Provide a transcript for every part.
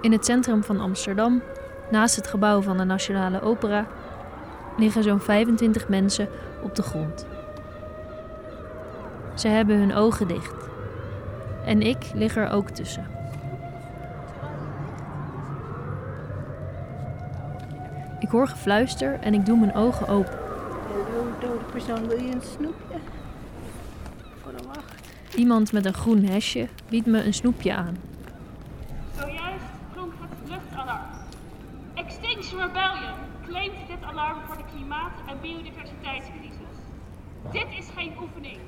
In het centrum van Amsterdam, naast het gebouw van de Nationale Opera, liggen zo'n 25 mensen op de grond. Ze hebben hun ogen dicht. En ik lig er ook tussen. Ik hoor gefluister en ik doe mijn ogen open. Hallo, dode persoon, wil je een snoepje? Voor de wacht. Iemand met een groen hesje biedt me een snoepje aan. Zojuist klonk het luchtalarm. Extinction Rebellion claimt dit alarm voor de klimaat- en biodiversiteitscrisis. Dit is geen oefening.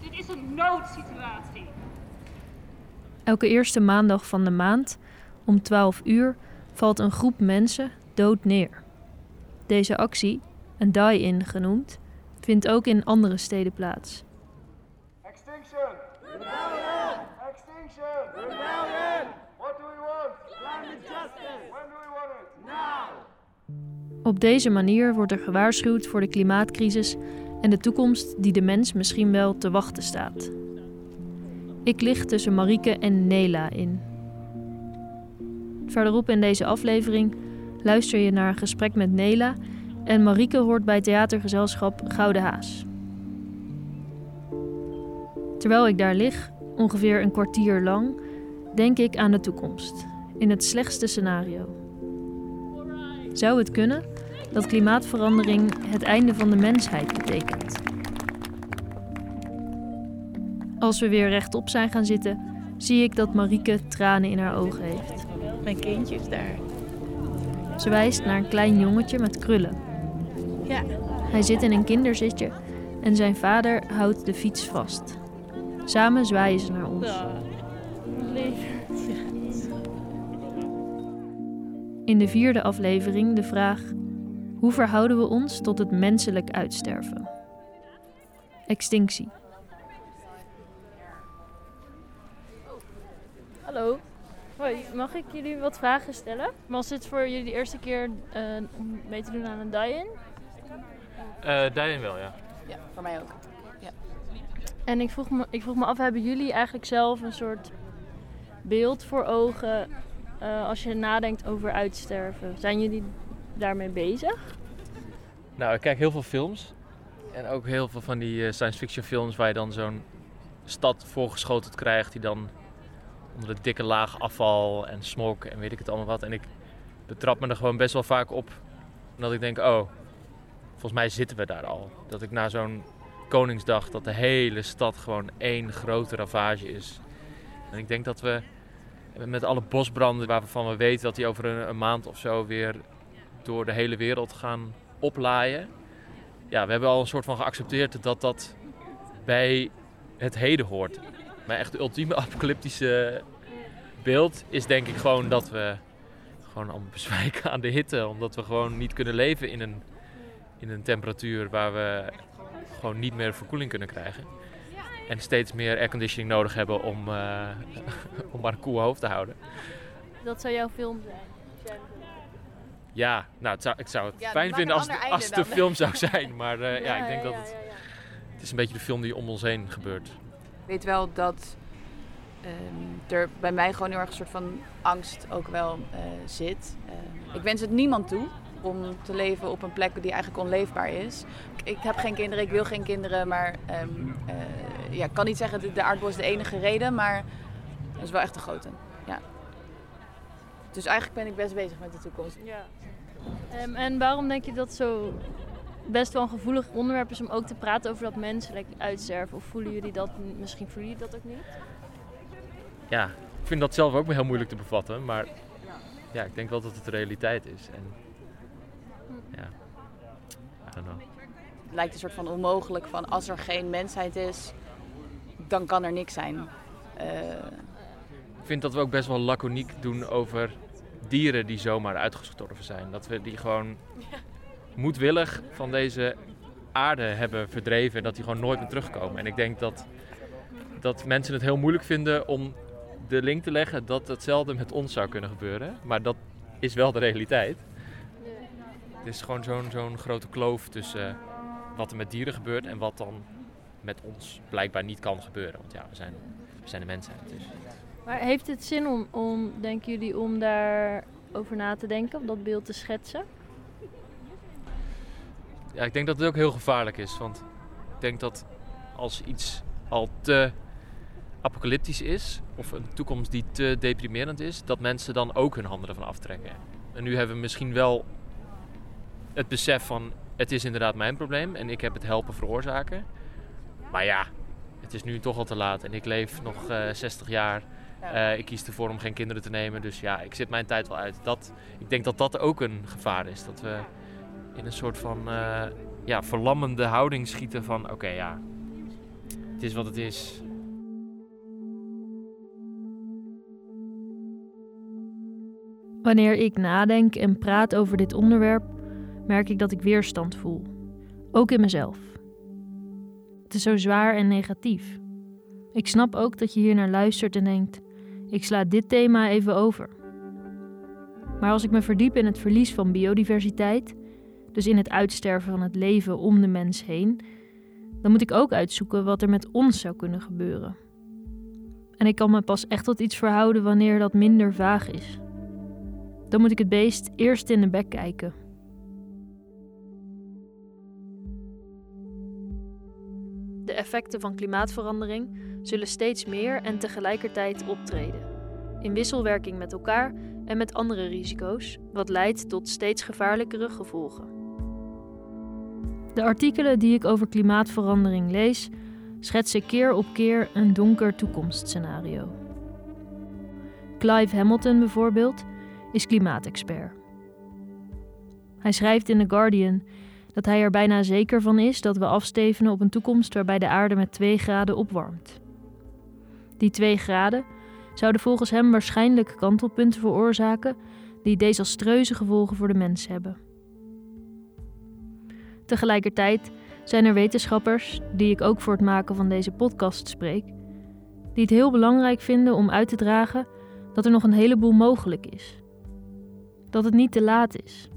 Dit is een noodsituatie. Elke eerste maandag van de maand, om 12 uur, valt een groep mensen dood neer. Deze actie, een die-in genoemd, vindt ook in andere steden plaats. Extinction! Rebellion! Extinction! Rebellion! What do we want? Climate justice! When do we want it? Now! Op deze manier wordt er gewaarschuwd voor de klimaatcrisis en de toekomst die de mens misschien wel te wachten staat. Ik lig tussen Marieke en Nela in. Verderop in deze aflevering luister je naar een gesprek met Nela en Marieke hoort bij theatergezelschap Gouden Haas. Terwijl ik daar lig, ongeveer een kwartier lang, denk ik aan de toekomst, in het slechtste scenario. Zou het kunnen dat klimaatverandering het einde van de mensheid betekent? Als we weer rechtop zijn gaan zitten, zie ik dat Marieke tranen in haar ogen heeft. Mijn kindje is daar. Ze wijst naar een klein jongetje met krullen. Ja. Hij zit in een kinderzitje en zijn vader houdt de fiets vast. Samen zwaaien ze naar ons. In de vierde aflevering de vraag: hoe verhouden we ons tot het menselijk uitsterven? Extinctie. Hallo. Hoi, mag ik jullie wat vragen stellen? Was dit voor jullie de eerste keer eh, om mee te doen aan een die-in? Eh Dijen wel, ja. Ja, voor mij ook. En ik vroeg, me, ik vroeg me af, hebben jullie eigenlijk zelf een soort beeld voor ogen eh, als je nadenkt over uitsterven? Zijn jullie daarmee bezig? Nou, ik kijk heel veel films. En ook heel veel van die eh, science fiction films waar je dan zo'n stad voorgeschoteld krijgt die dan onder de dikke laag afval en smok en weet ik het allemaal wat. En ik betrap me er gewoon best wel vaak op dat ik denk, oh, volgens mij zitten we daar al. Dat ik na zo'n Koningsdag, dat de hele stad gewoon één grote ravage is. En ik denk dat we met alle bosbranden waarvan we weten dat die over een maand of zo weer door de hele wereld gaan oplaaien. Ja, we hebben al een soort van geaccepteerd dat dat bij het heden hoort. Maar echt de ultieme apocalyptische beeld is denk ik gewoon dat we gewoon allemaal bezwijken aan de hitte. Omdat we gewoon niet kunnen leven in een, in een temperatuur waar we gewoon niet meer verkoeling kunnen krijgen. En steeds meer airconditioning nodig hebben om, eh, om maar een koel hoofd te houden. Dat zou jouw film zijn. Ja, nou, het zou, ik zou het Ja, fijn vinden als, het- als het een film zou zijn. Maar eh, ja, ik denk dat het, het is een beetje de film die om ons heen gebeurt. Ik weet wel dat ehm, er bij mij gewoon heel erg een soort van angst ook wel eh, zit. Ehm, ik wens het niemand toe om te leven op een plek die eigenlijk onleefbaar is. Ik, ik heb geen kinderen, ik wil geen kinderen, maar ehm, eh, ja, ik kan niet zeggen dat de aardbol is de enige reden, maar het is wel echt een grote. Ja. Dus eigenlijk ben ik best bezig met de toekomst. Ja. Ehm, en waarom denk je dat zo best wel een gevoelig onderwerp is om ook te praten over dat menselijk uitsterven? Of voelen jullie dat, misschien voelen jullie dat ook niet? Ja, ik vind dat zelf ook wel heel moeilijk te bevatten. Maar ja, ik denk wel dat het de realiteit is. En ja, I don't know. Het lijkt een soort van onmogelijk van als er geen mensheid is, dan kan er niks zijn. Eh, Ik vind dat we ook best wel laconiek doen over dieren die zomaar uitgestorven zijn. Dat we die gewoon moedwillig van deze aarde hebben verdreven en dat die gewoon nooit meer terugkomen. En ik denk dat, dat mensen het heel moeilijk vinden om de link te leggen dat hetzelfde met ons zou kunnen gebeuren. Maar dat is wel de realiteit. Het is gewoon zo'n zo'n grote kloof tussen wat er met dieren gebeurt en wat dan met ons blijkbaar niet kan gebeuren. Want ja, we zijn, we zijn de mensheid. Dus Maar heeft het zin om, om denken jullie, om daarover na te denken, om dat beeld te schetsen? Ja, ik denk dat het ook heel gevaarlijk is. Want ik denk dat als iets al te apocalyptisch is, of een toekomst die te deprimerend is, dat mensen dan ook hun handen ervan aftrekken. En nu hebben we misschien wel het besef van het is inderdaad mijn probleem en ik heb het helpen veroorzaken. Maar ja, het is nu toch al te laat en ik leef nog uh, 60 jaar. Uh, ik kies ervoor om geen kinderen te nemen, dus ja, ik zit mijn tijd wel uit. Dat, ik denk dat dat ook een gevaar is. Dat we in een soort van uh, ja, verlammende houding schieten van oké, okay, ja, het is wat het is. Wanneer ik nadenk en praat over dit onderwerp, merk ik dat ik weerstand voel. Ook in mezelf. Het is zo zwaar en negatief. Ik snap ook dat je hier naar luistert en denkt: ik sla dit thema even over. Maar als ik me verdiep in het verlies van biodiversiteit, dus in het uitsterven van het leven om de mens heen, dan moet ik ook uitzoeken wat er met ons zou kunnen gebeuren. En ik kan me pas echt tot iets verhouden wanneer dat minder vaag is. Dan moet ik het beest eerst in de bek kijken. De effecten van klimaatverandering zullen steeds meer en tegelijkertijd optreden, in wisselwerking met elkaar en met andere risico's, wat leidt tot steeds gevaarlijkere gevolgen. De artikelen die ik over klimaatverandering lees, schetsen keer op keer een donker toekomstscenario. Clive Hamilton bijvoorbeeld is klimaatexpert. Hij schrijft in The Guardian dat hij er bijna zeker van is dat we afstevenen op een toekomst waarbij de aarde met 2 graden opwarmt. Die 2 graden zouden volgens hem waarschijnlijk kantelpunten veroorzaken die desastreuze gevolgen voor de mens hebben. Tegelijkertijd zijn er wetenschappers, die ik ook voor het maken van deze podcast spreek, die het heel belangrijk vinden om uit te dragen dat er nog een heleboel mogelijk is. Dat het niet te laat is.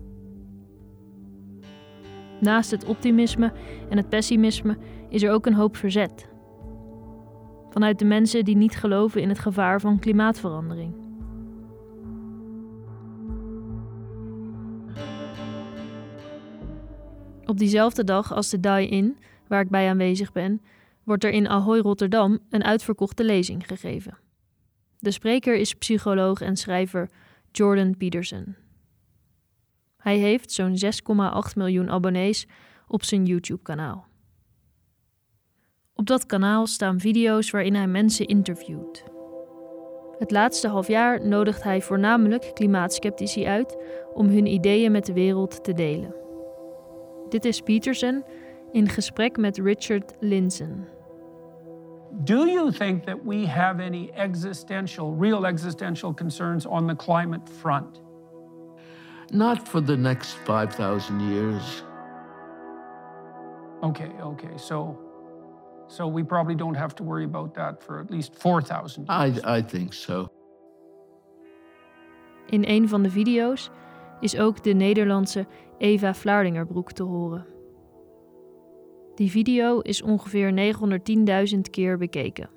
Naast het optimisme en het pessimisme is er ook een hoop verzet. Vanuit de mensen die niet geloven in het gevaar van klimaatverandering. Op diezelfde dag als de Die-In, waar ik bij aanwezig ben, wordt er in Ahoy Rotterdam een uitverkochte lezing gegeven. De spreker is psycholoog en schrijver Jordan Peterson. Hij heeft zo'n 6,8 miljoen abonnees op zijn YouTube-kanaal. Op dat kanaal staan video's waarin hij mensen interviewt. Het laatste half jaar nodigt hij voornamelijk klimaatskeptici uit om hun ideeën met de wereld te delen. Dit is Peterson in gesprek met Richard Linson. Do you think that we have any existential, real existential concerns on the climate front? Not for the next 5,000 years. Okay, okay. So so we probably don't have to worry about that for at least 4,000 years. I, I think so. In een van de video's is ook de Nederlandse Eva Vlaardingerbroek te horen. Die video is ongeveer 910.000 keer bekeken.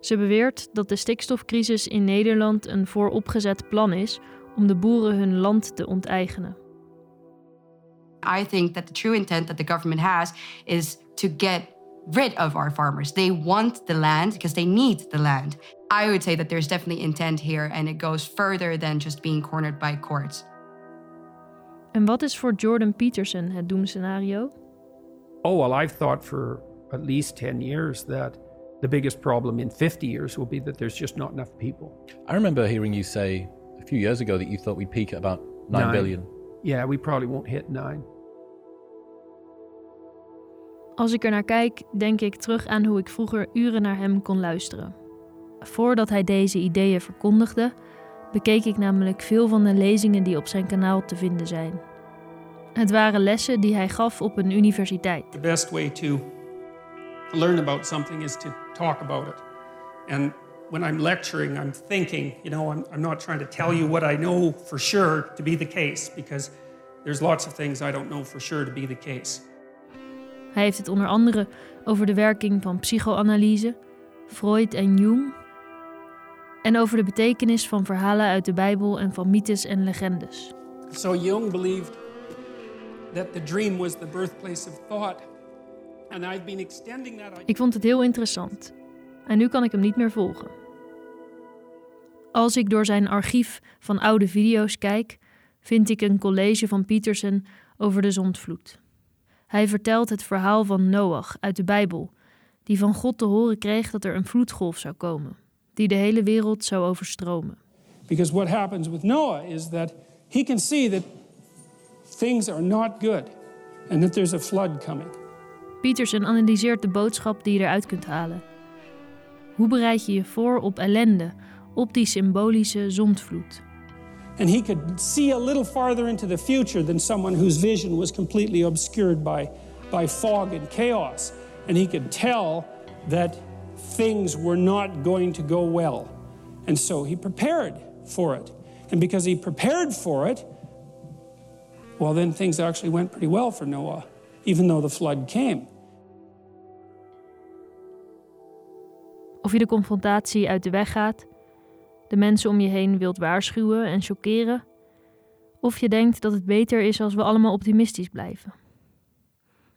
Ze beweert dat de stikstofcrisis in Nederland een vooropgezet plan is om de boeren hun land te onteigenen. I think that the true intent that the government has is to get rid of our farmers. They want the land because they need the land. I would say that there's definitely intent here and it goes further than just being cornered by courts. En wat is voor Jordan Peterson het doemscenario? Oh, well, I've thought for at least 10 years that the biggest problem in 50 years will be that there's just not enough people. I remember hearing you say a few years ago that you thought we'd peak at about nine, nine. billion. Yeah, we probably won't hit nine. Als ik er naar kijk, denk ik terug aan hoe ik vroeger uren naar hem kon luisteren. Voordat hij deze ideeën verkondigde, bekeek ik namelijk veel van de lezingen die op zijn kanaal te vinden zijn. Het waren lessen die hij gaf op een universiteit. The best way to learn about something is to talk about it. And when I'm lecturing, I'm thinking, you know, I'm, I'm not trying to tell you what I know for sure to be the case, because there's lots of things I don't know for sure to be the case. Hij heeft het onder andere over de werking van psychoanalyse, Freud en Jung, En over de betekenis van verhalen uit de Bijbel en van mythes en legendes. So Jung believed that the dream was the birthplace of thought. And I've been extending that Ik vond het heel interessant. En nu kan ik hem niet meer volgen. Als ik door zijn archief van oude video's kijk, vind ik een college van Peterson over de zondvloed. Hij vertelt het verhaal van Noach uit de Bijbel, die van God te horen kreeg dat er een vloedgolf zou komen, die de hele wereld zou overstromen. Because what happens with Noah is that he can see that things are not good and that there's a flood coming. Peterson analyseert de boodschap die je eruit kunt halen. Hoe bereid je je voor op ellende, op die symbolische zondvloed? And he could see a little farther into the future than someone whose vision was completely obscured by, by fog and chaos. And he could tell that things were not going to go well. And so he prepared for it. And because he prepared for it, well, then things actually went pretty well for Noah, even though the flood came. Of je de confrontatie uit de weg gaat de mensen om je heen wilt waarschuwen en chockeren, of je denkt dat het beter is als we allemaal optimistisch blijven.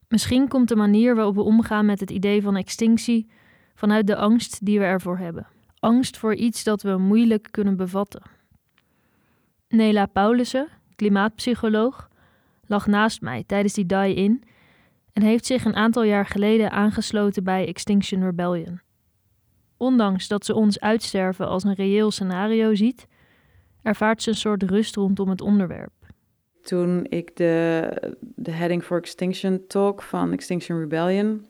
Misschien komt de manier waarop we omgaan met het idee van extinctie vanuit de angst die we ervoor hebben. Angst voor iets dat we moeilijk kunnen bevatten. Nela Paulussen, klimaatpsycholoog, lag naast mij tijdens die die-in en heeft zich een aantal jaar geleden aangesloten bij Extinction Rebellion ondanks dat ze ons uitsterven als een reëel scenario ziet, ervaart ze een soort rust rondom het onderwerp. Toen ik de, de Heading for Extinction talk van Extinction Rebellion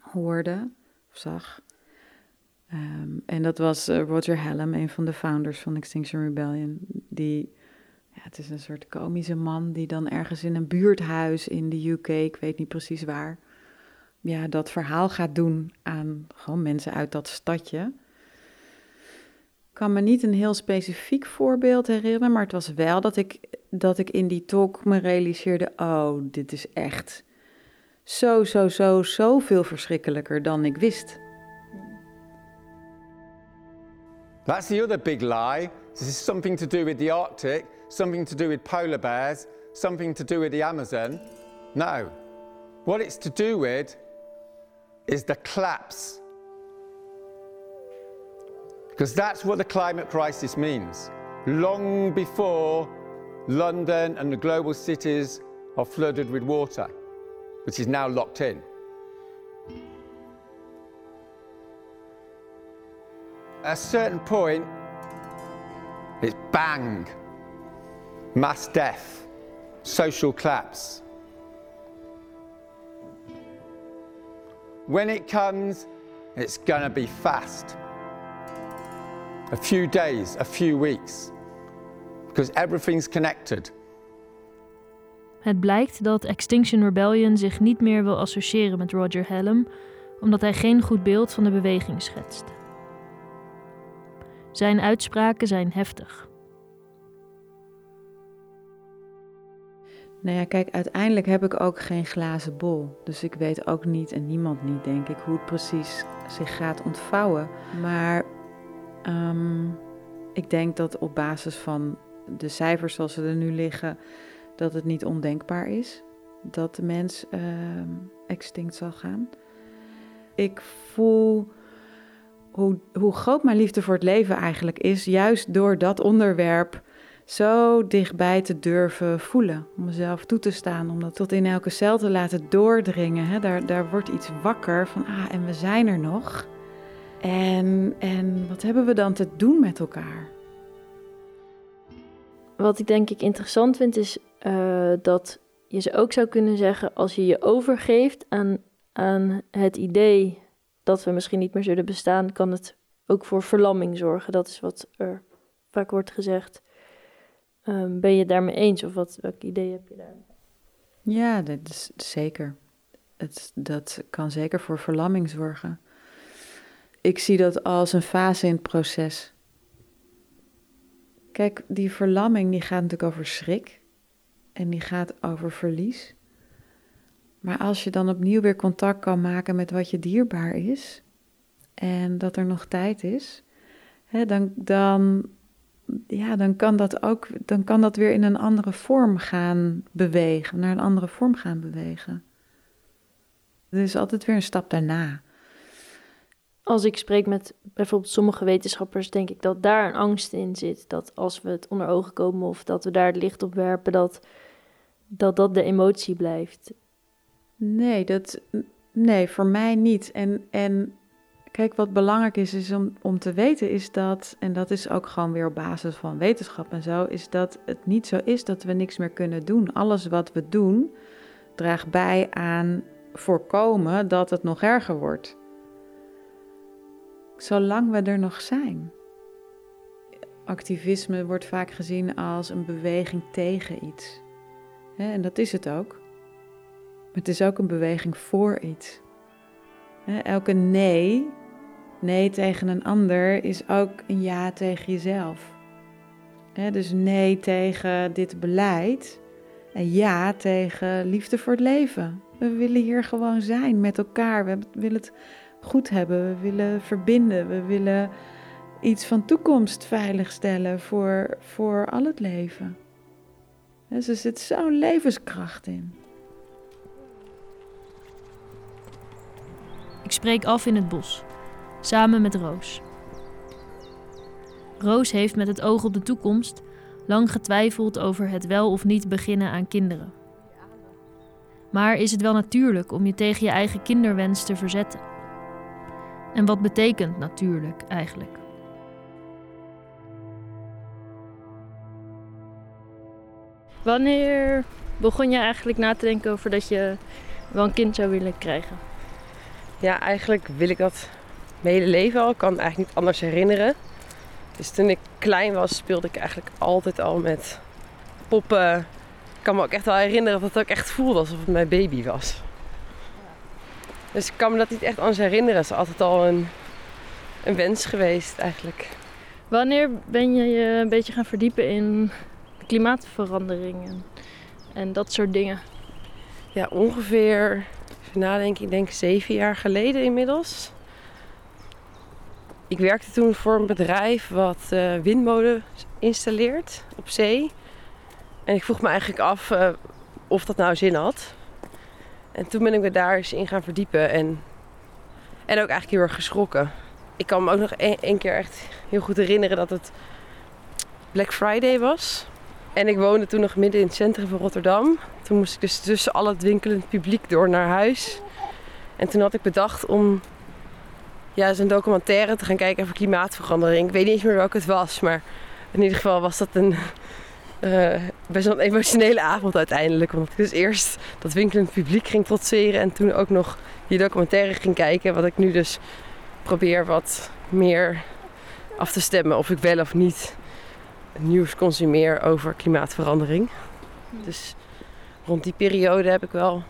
hoorde of zag. Ehm, en dat was eh, Roger Hallam, een van de founders van Extinction Rebellion. Die, ja, het is een soort komische man die dan ergens in een buurthuis in de UK, ik weet niet precies waar, ja, dat verhaal gaat doen aan gewoon mensen uit dat stadje. Ik kan me niet een heel specifiek voorbeeld herinneren, maar het was wel dat ik, dat ik in die talk me realiseerde: oh, dit is echt zo, zo, zo, zoveel verschrikkelijker dan ik wist. That's the other big lie. This is something to do with the Arctic, something to do with polar bears, something to do with the Amazon. No. What it's to do with is the collapse. Because that's what the climate crisis means. Long before London and the global cities are flooded with water, which is now locked in. At a certain point, it's bang, mass death, social collapse. When it comes, it's going to be fast. A few days, a few weeks. Because everything's connected. Het blijkt dat Extinction Rebellion zich niet meer wil associëren met Roger Hallam, omdat hij geen goed beeld van de beweging schetst. Zijn uitspraken zijn heftig. Nou ja, kijk, uiteindelijk heb ik ook geen glazen bol. Dus ik weet ook niet, en niemand niet, denk ik, hoe het precies zich gaat ontvouwen. Maar ehm, ik denk dat op basis van de cijfers zoals ze er nu liggen, dat het niet ondenkbaar is dat de mens ehm, extinct zal gaan. Ik voel hoe, hoe groot mijn liefde voor het leven eigenlijk is, juist door dat onderwerp zo dichtbij te durven voelen. Om mezelf toe te staan, om dat tot in elke cel te laten doordringen. Hè. Daar, daar wordt iets wakker van, ah, en we zijn er nog. En, en wat hebben we dan te doen met elkaar? Wat ik denk ik interessant vind, is uh, dat je ze ook zou kunnen zeggen als je je overgeeft aan, aan het idee dat we misschien niet meer zullen bestaan, kan het ook voor verlamming zorgen. Dat is wat er vaak wordt gezegd. Um, ben je het daarmee eens of wat, welk idee heb je daar? Ja, dat is zeker. Het, dat kan zeker voor verlamming zorgen. Ik zie dat als een fase in het proces. Kijk, die verlamming die gaat natuurlijk over schrik en die gaat over verlies. Maar als je dan opnieuw weer contact kan maken met wat je dierbaar is en dat er nog tijd is, hè, dan, dan, ja, dan, kan dat ook, dan kan dat weer in een andere vorm gaan bewegen, naar een andere vorm gaan bewegen. Er is altijd weer een stap daarna. Als ik spreek met bijvoorbeeld sommige wetenschappers, denk ik dat daar een angst in zit. Dat als we het onder ogen komen of dat we daar het licht op werpen, dat dat, dat de emotie blijft. Nee, dat, nee, voor mij niet. En, en kijk, wat belangrijk is, is om, om te weten, is dat, en dat is ook gewoon weer op basis van wetenschap en zo, is dat het niet zo is dat we niks meer kunnen doen. Alles wat we doen draagt bij aan voorkomen dat het nog erger wordt. Zolang we er nog zijn. Activisme wordt vaak gezien als een beweging tegen iets. En dat is het ook. Maar het is ook een beweging voor iets. Elke nee, nee tegen een ander, is ook een ja tegen jezelf. Dus nee tegen dit beleid en ja tegen liefde voor het leven. We willen hier gewoon zijn met elkaar. We willen het goed hebben. We willen verbinden. We willen iets van toekomst veiligstellen voor, voor al het leven. Dus er zit zo'n levenskracht in. Ik spreek af in het bos, samen met Roos. Roos heeft met het oog op de toekomst lang getwijfeld over het wel of niet beginnen aan kinderen. Maar is het wel natuurlijk om je tegen je eigen kinderwens te verzetten? En wat betekent natuurlijk eigenlijk? Wanneer begon je eigenlijk na te denken over dat je wel een kind zou willen krijgen? Ja, eigenlijk wil ik dat mijn hele leven al. Ik kan eigenlijk niet anders herinneren. Dus toen ik klein was, speelde ik eigenlijk altijd al met poppen. Ik kan me ook echt wel herinneren dat het ook echt voelde alsof het mijn baby was. Dus ik kan me dat niet echt anders herinneren. Het is altijd al een, een wens geweest eigenlijk. Wanneer ben je je een beetje gaan verdiepen in klimaatverandering en, en dat soort dingen? Ja, ongeveer, even nadenken, ik denk zeven jaar geleden inmiddels. Ik werkte toen voor een bedrijf wat uh, windmolen installeert op zee. En ik vroeg me eigenlijk af uh, of dat nou zin had. En toen ben ik me daar eens in gaan verdiepen en, en ook eigenlijk heel erg geschrokken. Ik kan me ook nog één keer echt heel goed herinneren dat het Black Friday was. En ik woonde toen nog midden in het centrum van Rotterdam. Toen moest ik dus tussen al het winkelend publiek door naar huis. En toen had ik bedacht om ja, een documentaire te gaan kijken over klimaatverandering. Ik weet niet eens meer welke het was, maar in ieder geval was dat een uh, best wel een emotionele avond uiteindelijk. Omdat ik dus eerst dat winkelend publiek ging trotseren en toen ook nog die documentaire ging kijken. Wat ik nu dus probeer wat meer af te stemmen of ik wel of niet nieuws consumeer over klimaatverandering. Dus rond die periode heb ik wel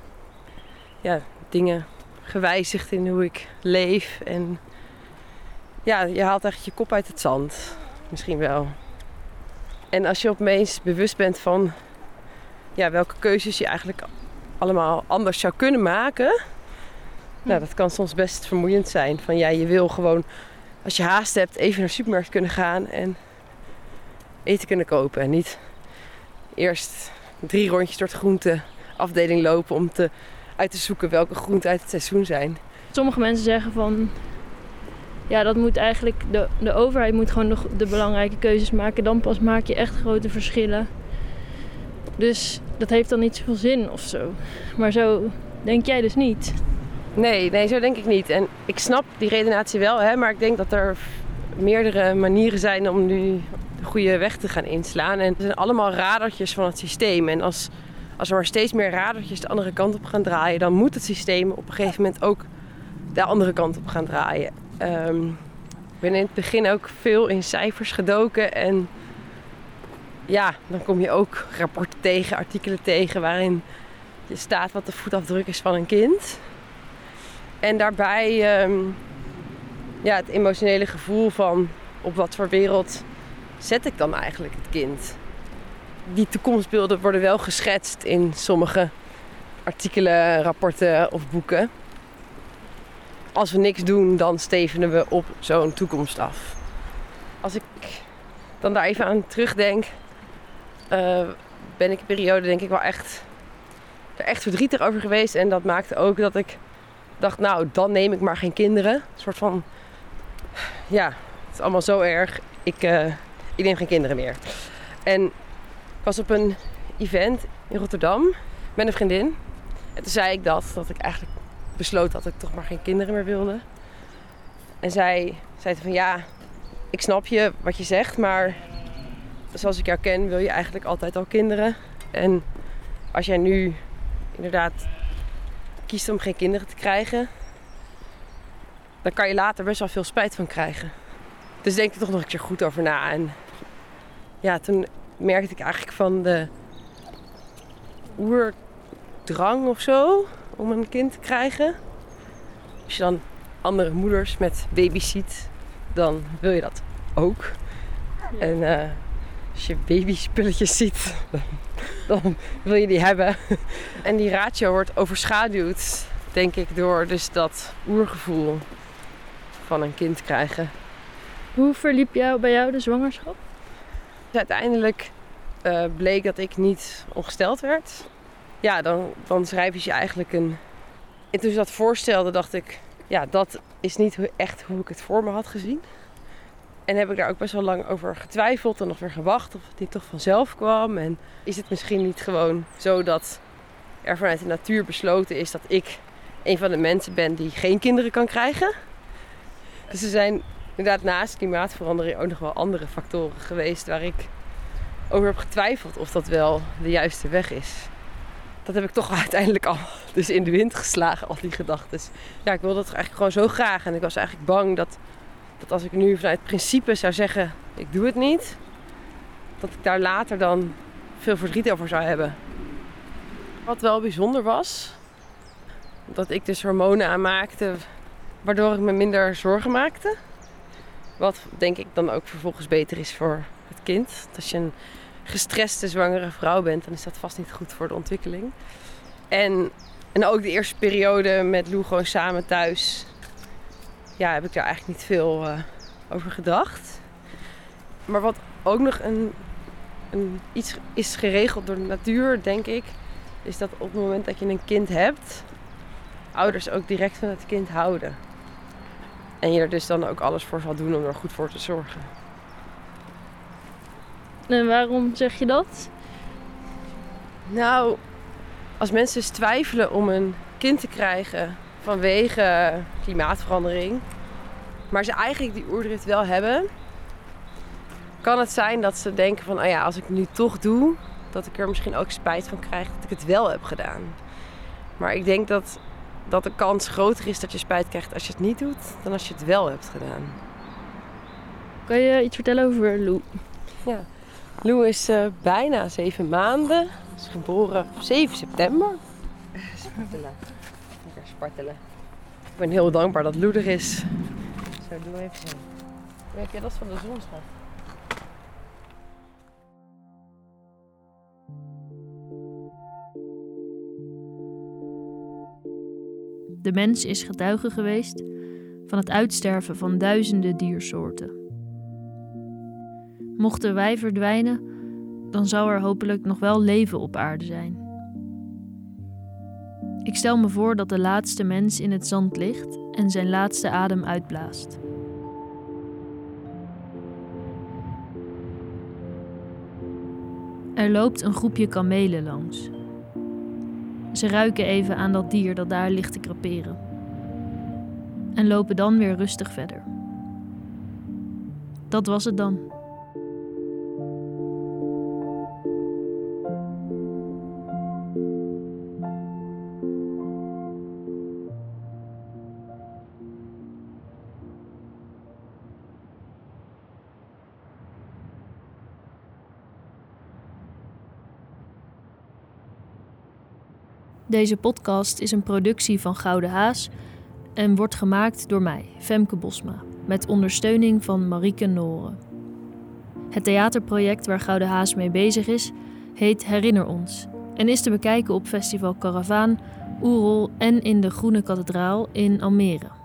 ja, dingen gewijzigd in hoe ik leef. En ja, je haalt echt je kop uit het zand. Misschien wel. En als je opeens bewust bent van ja, welke keuzes je eigenlijk allemaal anders zou kunnen maken. Nou, dat kan soms best vermoeiend zijn. Van ja, je wil gewoon, als je haast hebt, even naar de supermarkt kunnen gaan en eten kunnen kopen. En niet eerst drie rondjes door de groenteafdeling lopen om te, uit te zoeken welke groenten uit het seizoen zijn. Sommige mensen zeggen van ja, dat moet eigenlijk, de, de overheid moet gewoon nog de belangrijke keuzes maken. Dan pas maak je echt grote verschillen. Dus dat heeft dan niet zoveel zin of zo. Maar zo denk jij dus niet. Nee, nee, zo denk ik niet. En ik snap die redenatie wel, hè, maar ik denk dat er meerdere manieren zijn om nu de goede weg te gaan inslaan. En het zijn allemaal radertjes van het systeem. En als, als er maar steeds meer radertjes de andere kant op gaan draaien, dan moet het systeem op een gegeven moment ook de andere kant op gaan draaien. Um, ik ben in het begin ook veel in cijfers gedoken. En ja, dan kom je ook rapporten tegen, artikelen tegen waarin je staat wat de voetafdruk is van een kind. En daarbij um, ja, het emotionele gevoel van op wat voor wereld zet ik dan eigenlijk het kind. Die toekomstbeelden worden wel geschetst in sommige artikelen, rapporten of boeken als we niks doen, dan stevenen we op zo'n toekomst af. als ik dan daar even aan terugdenk, uh, ben ik een periode denk ik wel echt, er echt verdrietig over geweest. En dat maakte ook dat ik dacht, nou, dan neem ik maar geen kinderen. Een soort van, ja, het is allemaal zo erg. Ik, uh, ik neem geen kinderen meer. En ik was op een event in Rotterdam met een vriendin. En toen zei ik dat, dat ik eigenlijk besloot dat ik toch maar geen kinderen meer wilde. En zij zei van ja, ik snap je wat je zegt, maar zoals ik jou ken wil je eigenlijk altijd al kinderen. En als jij nu inderdaad kiest om geen kinderen te krijgen, dan kan je later best wel veel spijt van krijgen. Dus denk er toch nog een keer goed over na. En ja, toen merkte ik eigenlijk van de oerdrang of zo om een kind te krijgen. Als je dan andere moeders met baby's ziet, dan wil je dat ook. En uh, als je babyspulletjes ziet, dan, dan, wil je die hebben. En die ratio wordt overschaduwd, denk ik, door dus dat oergevoel van een kind krijgen. Hoe verliep jou, bij jou de zwangerschap? Uiteindelijk uh, bleek dat ik niet ongesteld werd. Ja, dan, dan schrijf je eigenlijk een. En toen ze dat voorstelde, dacht ik, ja, dat is niet echt hoe ik het voor me had gezien. En heb ik daar ook best wel lang over getwijfeld en nog weer gewacht of het niet toch vanzelf kwam. En is het misschien niet gewoon zo dat er vanuit de natuur besloten is dat ik een van de mensen ben die geen kinderen kan krijgen? Dus er zijn inderdaad naast klimaatverandering ook nog wel andere factoren geweest waar ik over heb getwijfeld of dat wel de juiste weg is. Dat heb ik toch uiteindelijk al dus in de wind geslagen, al die gedachten. Ja, ik wilde dat eigenlijk gewoon zo graag. En ik was eigenlijk bang dat, dat als ik nu vanuit principe zou zeggen, ik doe het niet, dat ik daar later dan veel verdriet over zou hebben. Wat wel bijzonder was, dat ik dus hormonen aanmaakte, waardoor ik me minder zorgen maakte. Wat denk ik dan ook vervolgens beter is voor het kind. Als je een gestreste zwangere vrouw bent, dan is dat vast niet goed voor de ontwikkeling. En, en ook de eerste periode met Lou gewoon samen thuis, ja, heb ik daar eigenlijk niet veel uh, over gedacht. Maar wat ook nog een, een, iets is geregeld door de natuur, denk ik, is dat op het moment dat je een kind hebt, ouders ook direct van het kind houden. En je er dus dan ook alles voor zal doen om er goed voor te zorgen. En waarom zeg je dat? Nou, als mensen dus twijfelen om een kind te krijgen vanwege klimaatverandering, maar ze eigenlijk die oerdrift wel hebben, kan het zijn dat ze denken van, oh ja, als ik het nu toch doe, dat ik er misschien ook spijt van krijg dat ik het wel heb gedaan. Maar ik denk dat, dat de kans groter is dat je spijt krijgt als je het niet doet, dan als je het wel hebt gedaan. Kan je iets vertellen over Lou? Ja. Lou is uh, bijna zeven maanden. Is geboren op 7 september. Spartelen. Lekker spartelen. Ik ben heel dankbaar dat Lou er is. Zo, doe even zo. Hoe heb jij dat van de zon, schat? De mens is getuige geweest van het uitsterven van duizenden diersoorten. Mochten wij verdwijnen, dan zou er hopelijk nog wel leven op aarde zijn. Ik stel me voor dat de laatste mens in het zand ligt en zijn laatste adem uitblaast. Er loopt een groepje kamelen langs. Ze ruiken even aan dat dier dat daar ligt te kraperen. En lopen dan weer rustig verder. Dat was het dan. Deze podcast is een productie van Gouden Haas en wordt gemaakt door mij, Femke Bosma, met ondersteuning van Marieke Noren. Het theaterproject waar Gouden Haas mee bezig is, heet Herinner ons en is te bekijken op Festival Caravaan, Oerol en in de Groene Kathedraal in Almere.